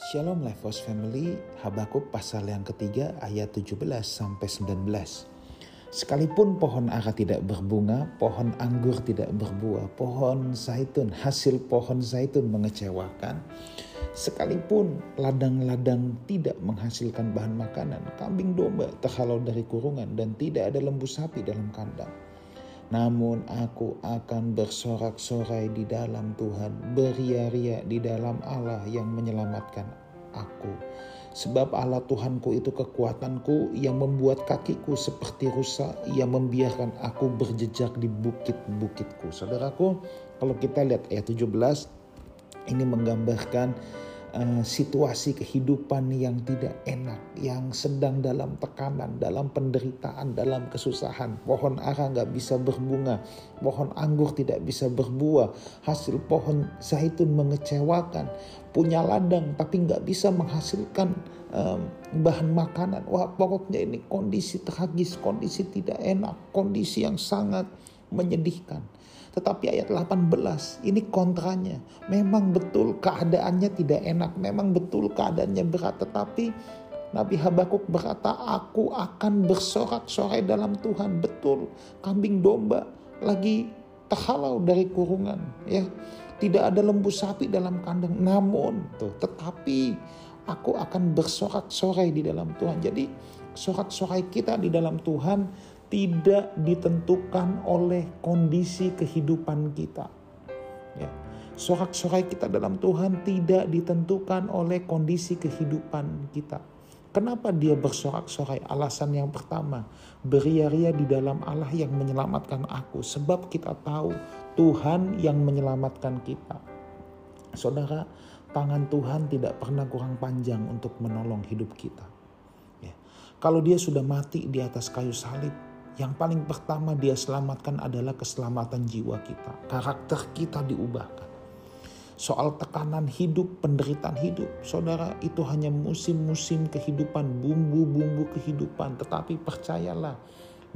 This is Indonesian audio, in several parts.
Shalom Lifehouse Family, Habakuk pasal yang ketiga ayat 17 sampai 19. Sekalipun pohon ara tidak berbunga, pohon anggur tidak berbuah, pohon zaitun, hasil pohon zaitun mengecewakan, sekalipun ladang-ladang tidak menghasilkan bahan makanan, kambing domba terhalau dari kurungan dan tidak ada lembu sapi dalam kandang namun aku akan bersorak-sorai di dalam Tuhan, beria-ria di dalam Allah yang menyelamatkan aku. Sebab Allah Tuhanku itu kekuatanku yang membuat kakiku seperti rusa, yang membiarkan aku berjejak di bukit-bukitku. Saudaraku, kalau kita lihat ayat 17, ini menggambarkan uh, situasi kehidupan yang tidak enak, yang sedang dalam tekanan, dalam penderitaan, dalam kesusahan. Pohon ara nggak bisa berbunga, pohon anggur tidak bisa berbuah, hasil pohon zaitun mengecewakan, punya ladang tapi nggak bisa menghasilkan um, bahan makanan. Wah pokoknya ini kondisi tragis, kondisi tidak enak, kondisi yang sangat menyedihkan. Tetapi ayat 18 ini kontranya. Memang betul keadaannya tidak enak. Memang betul keadaannya berat. Tetapi Nabi Habakuk berkata, aku akan bersorak-sorai dalam Tuhan. Betul, kambing domba lagi terhalau dari kurungan. ya Tidak ada lembu sapi dalam kandang. Namun, tuh, tetapi aku akan bersorak-sorai di dalam Tuhan. Jadi, sorak-sorai kita di dalam Tuhan tidak ditentukan oleh kondisi kehidupan kita. Ya. Sorak-sorai kita dalam Tuhan tidak ditentukan oleh kondisi kehidupan kita. Kenapa dia bersorak-sorai? Alasan yang pertama, beria-ria di dalam Allah yang menyelamatkan aku. Sebab kita tahu Tuhan yang menyelamatkan kita. Saudara, tangan Tuhan tidak pernah kurang panjang untuk menolong hidup kita. Ya. Kalau dia sudah mati di atas kayu salib, yang paling pertama dia selamatkan adalah keselamatan jiwa kita. Karakter kita diubahkan. Soal tekanan hidup, penderitaan hidup. Saudara itu hanya musim-musim kehidupan, bumbu-bumbu kehidupan. Tetapi percayalah,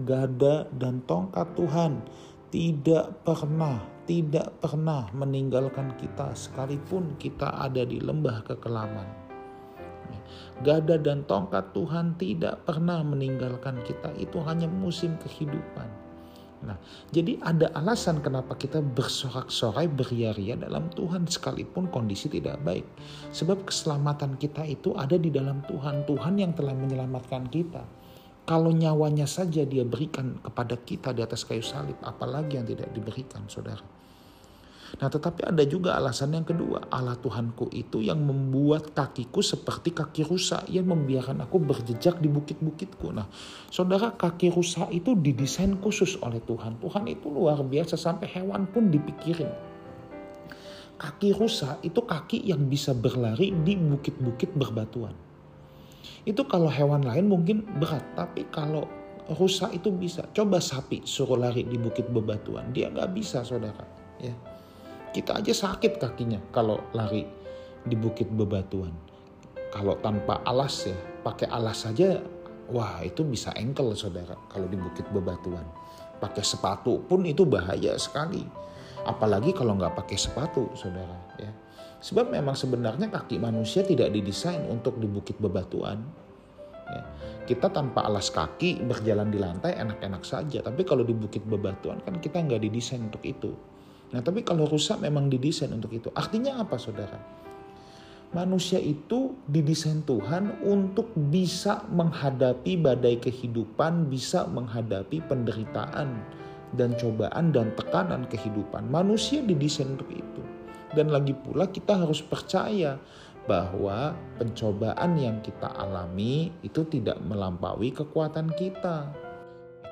gada dan tongkat Tuhan tidak pernah, tidak pernah meninggalkan kita sekalipun kita ada di lembah kekelaman Gada dan tongkat Tuhan tidak pernah meninggalkan kita. Itu hanya musim kehidupan. Nah, jadi ada alasan kenapa kita bersorak-sorai beria-ria dalam Tuhan sekalipun kondisi tidak baik. Sebab keselamatan kita itu ada di dalam Tuhan. Tuhan yang telah menyelamatkan kita. Kalau nyawanya saja dia berikan kepada kita di atas kayu salib, apalagi yang tidak diberikan, saudara. Nah tetapi ada juga alasan yang kedua. Allah Tuhanku itu yang membuat kakiku seperti kaki rusa. Yang membiarkan aku berjejak di bukit-bukitku. Nah saudara kaki rusa itu didesain khusus oleh Tuhan. Tuhan itu luar biasa sampai hewan pun dipikirin. Kaki rusa itu kaki yang bisa berlari di bukit-bukit berbatuan. Itu kalau hewan lain mungkin berat. Tapi kalau rusa itu bisa. Coba sapi suruh lari di bukit bebatuan. Dia nggak bisa saudara. Ya kita aja sakit kakinya kalau lari di bukit bebatuan. Kalau tanpa alas ya, pakai alas saja, wah itu bisa engkel saudara kalau di bukit bebatuan. Pakai sepatu pun itu bahaya sekali. Apalagi kalau nggak pakai sepatu saudara ya. Sebab memang sebenarnya kaki manusia tidak didesain untuk di bukit bebatuan. Ya. Kita tanpa alas kaki berjalan di lantai enak-enak saja. Tapi kalau di bukit bebatuan kan kita nggak didesain untuk itu. Nah tapi kalau rusak memang didesain untuk itu. Artinya apa saudara? Manusia itu didesain Tuhan untuk bisa menghadapi badai kehidupan, bisa menghadapi penderitaan dan cobaan dan tekanan kehidupan. Manusia didesain untuk itu. Dan lagi pula kita harus percaya bahwa pencobaan yang kita alami itu tidak melampaui kekuatan kita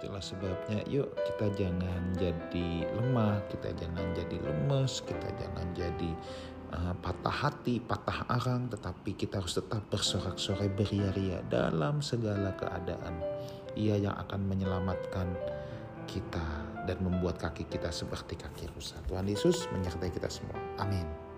Itulah sebabnya yuk kita jangan jadi lemah, kita jangan jadi lemes, kita jangan jadi uh, patah hati, patah arang, tetapi kita harus tetap bersorak-sorai beria-ria dalam segala keadaan. Ia yang akan menyelamatkan kita dan membuat kaki kita seperti kaki rusa. Tuhan Yesus menyertai kita semua. Amin.